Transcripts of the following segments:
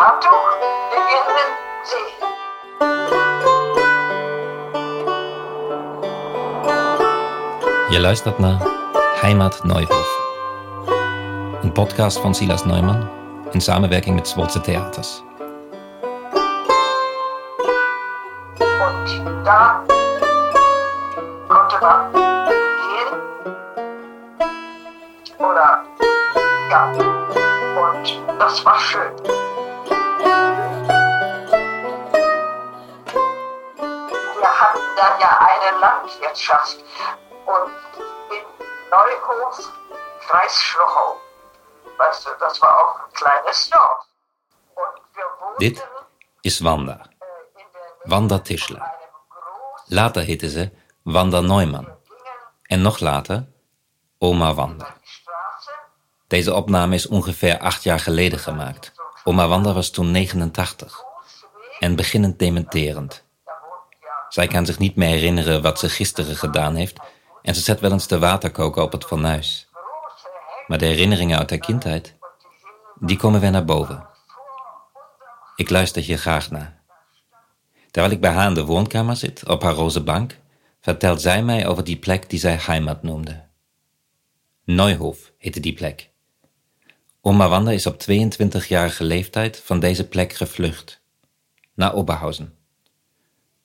In den See. Je luistert naar Heimat Neuhof. Een podcast van Silas Neumann in samenwerking met Zwolse Theaters. Und da konnte man gehen. Oder ja. Und das war schön. Dann ja eine Landwirtschaft. Und in Neuhof, Kreis Schlochau. Weißt du, das war auch ein kleines Dorf. Und wir wohnten Dit is Wanda. Nähe Wanda Tischler. Later heette ze Wanda Neumann. En nog later Oma Wanda. Deze opname is ongeveer acht jaar geleden gemaakt. Oma Wanda was toen 89 en beginnend dementerend. Zij kan zich niet meer herinneren wat ze gisteren gedaan heeft en ze zet wel eens de waterkoker op het fornuis. Maar de herinneringen uit haar kindheid, die komen weer naar boven. Ik luister hier graag naar. Terwijl ik bij haar in de woonkamer zit, op haar roze bank, vertelt zij mij over die plek die zij heimat noemde. Neuhof heette die plek. Oma Wanda is op 22-jarige leeftijd van deze plek gevlucht. Naar Oberhausen.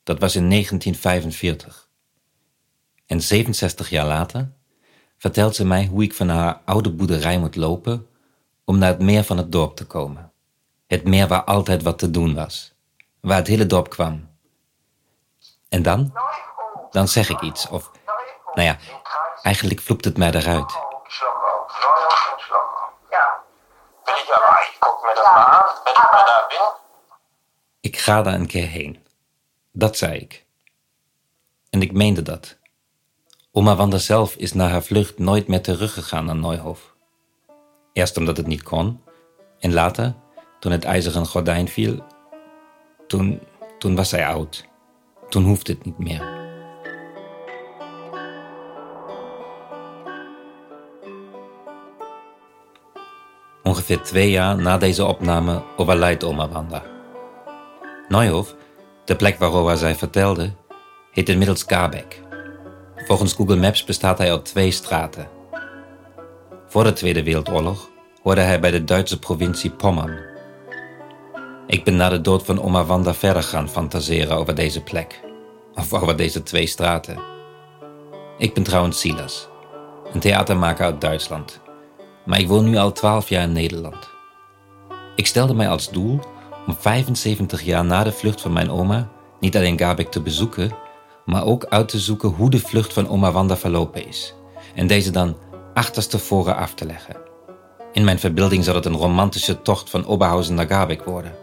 Dat was in 1945. En 67 jaar later vertelt ze mij hoe ik van haar oude boerderij moet lopen om naar het meer van het dorp te komen. Het meer waar altijd wat te doen was. Waar het hele dorp kwam. En dan? Dan zeg ik iets. Of, nou ja, eigenlijk vloept het mij eruit. Ik ga daar een keer heen. Dat zei ik. En ik meende dat. Oma Wanda zelf is na haar vlucht nooit meer teruggegaan naar Neuhof. Eerst omdat het niet kon, en later, toen het ijzeren gordijn viel, toen, toen was zij oud. Toen hoefde het niet meer. Ongeveer twee jaar na deze opname overlijdt oma Wanda. Neuhof, de plek waarover zij vertelde, heet inmiddels Gabek. Volgens Google Maps bestaat hij uit twee straten. Voor de Tweede Wereldoorlog hoorde hij bij de Duitse provincie Pommern. Ik ben na de dood van oma Wanda verder gaan fantaseren over deze plek. Of over deze twee straten. Ik ben trouwens Silas, een theatermaker uit Duitsland. Maar ik woon nu al twaalf jaar in Nederland. Ik stelde mij als doel om 75 jaar na de vlucht van mijn oma niet alleen Gabek te bezoeken, maar ook uit te zoeken hoe de vlucht van oma Wanda verlopen is. En deze dan achterstevoren af te leggen. In mijn verbeelding zal het een romantische tocht van Oberhausen naar Gabek worden,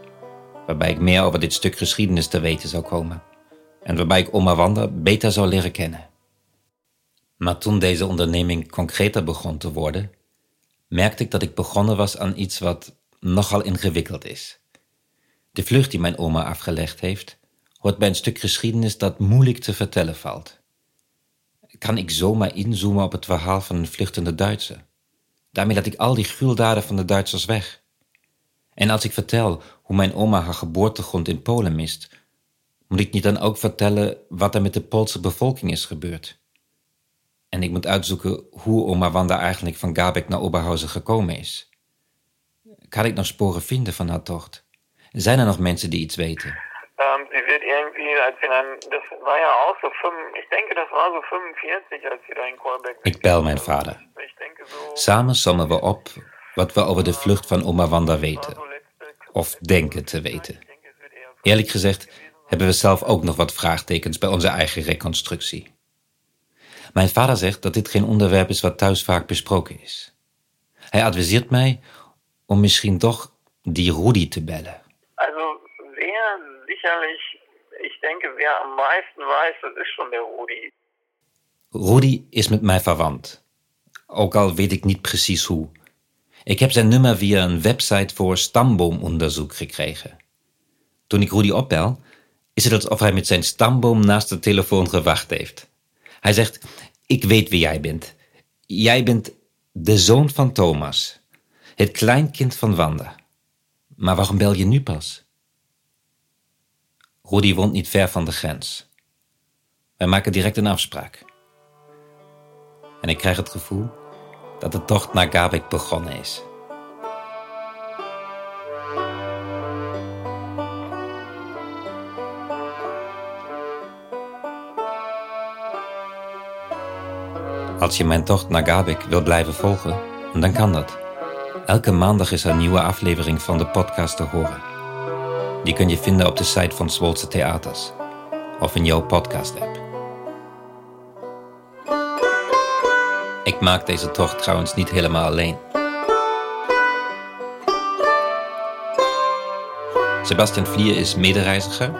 waarbij ik meer over dit stuk geschiedenis te weten zou komen. En waarbij ik oma Wanda beter zou leren kennen. Maar toen deze onderneming concreter begon te worden, merkte ik dat ik begonnen was aan iets wat nogal ingewikkeld is. De vlucht die mijn oma afgelegd heeft, hoort bij een stuk geschiedenis dat moeilijk te vertellen valt. Kan ik zomaar inzoomen op het verhaal van een vluchtende Duitser? Daarmee laat ik al die gruweldaden van de Duitsers weg. En als ik vertel hoe mijn oma haar geboortegrond in Polen mist, moet ik niet dan ook vertellen wat er met de Poolse bevolking is gebeurd? En ik moet uitzoeken hoe oma Wanda eigenlijk van Gabek naar Oberhausen gekomen is. Kan ik nog sporen vinden van haar tocht? Zijn er nog mensen die iets weten? Ähm, sie wird irgendwie, als wir dann, das war ja auch so, fünf, ich denke, das war so 45, als wir da in Kolbeck Ik bel mijn vader. Ich denke so, Samen sommen we op wat we over de vlucht van oma Wanda weten. Of denken te weten. Eerlijk gezegd hebben we zelf ook nog wat vraagtekens bij onze eigen reconstructie. Mijn vader zegt dat dit geen onderwerp is wat thuis vaak besproken is. Hij adviseert mij om misschien toch die Rudi te bellen. Sicherlich, ich denke, wer am meisten weiß, das ist schon der Rudi. Rudi is met mij verwant. Ook al weet ik niet precies hoe. Ik heb zijn nummer via een website voor stamboomonderzoek gekregen. Toen ik Rudi opbel, is het alsof hij met zijn stamboom naast de telefoon gewacht heeft. Hij zegt: Ik weet wie jij bent. Jij bent de zoon van Thomas, het kleinkind van Wanda. Maar waarom bel je nu pas? Rudy woont niet ver van de grens. Wij maken direct een afspraak. En ik krijg het gevoel dat de tocht naar Gabek begonnen is. Als je mijn tocht naar Gabek wil blijven volgen, dan kan dat. Elke maandag is er een nieuwe aflevering van de podcast te horen. Die kun je vinden op de site van Zwolse Theaters of in jouw podcast-app. Ik maak deze tocht trouwens niet helemaal alleen. Sebastian Vlier is medereiziger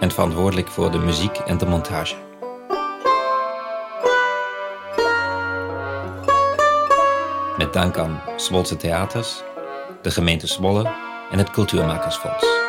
en verantwoordelijk voor de muziek en de montage. Met dank aan Zwolse Theaters, de gemeente Zwolle en het Cultuurmakersfonds.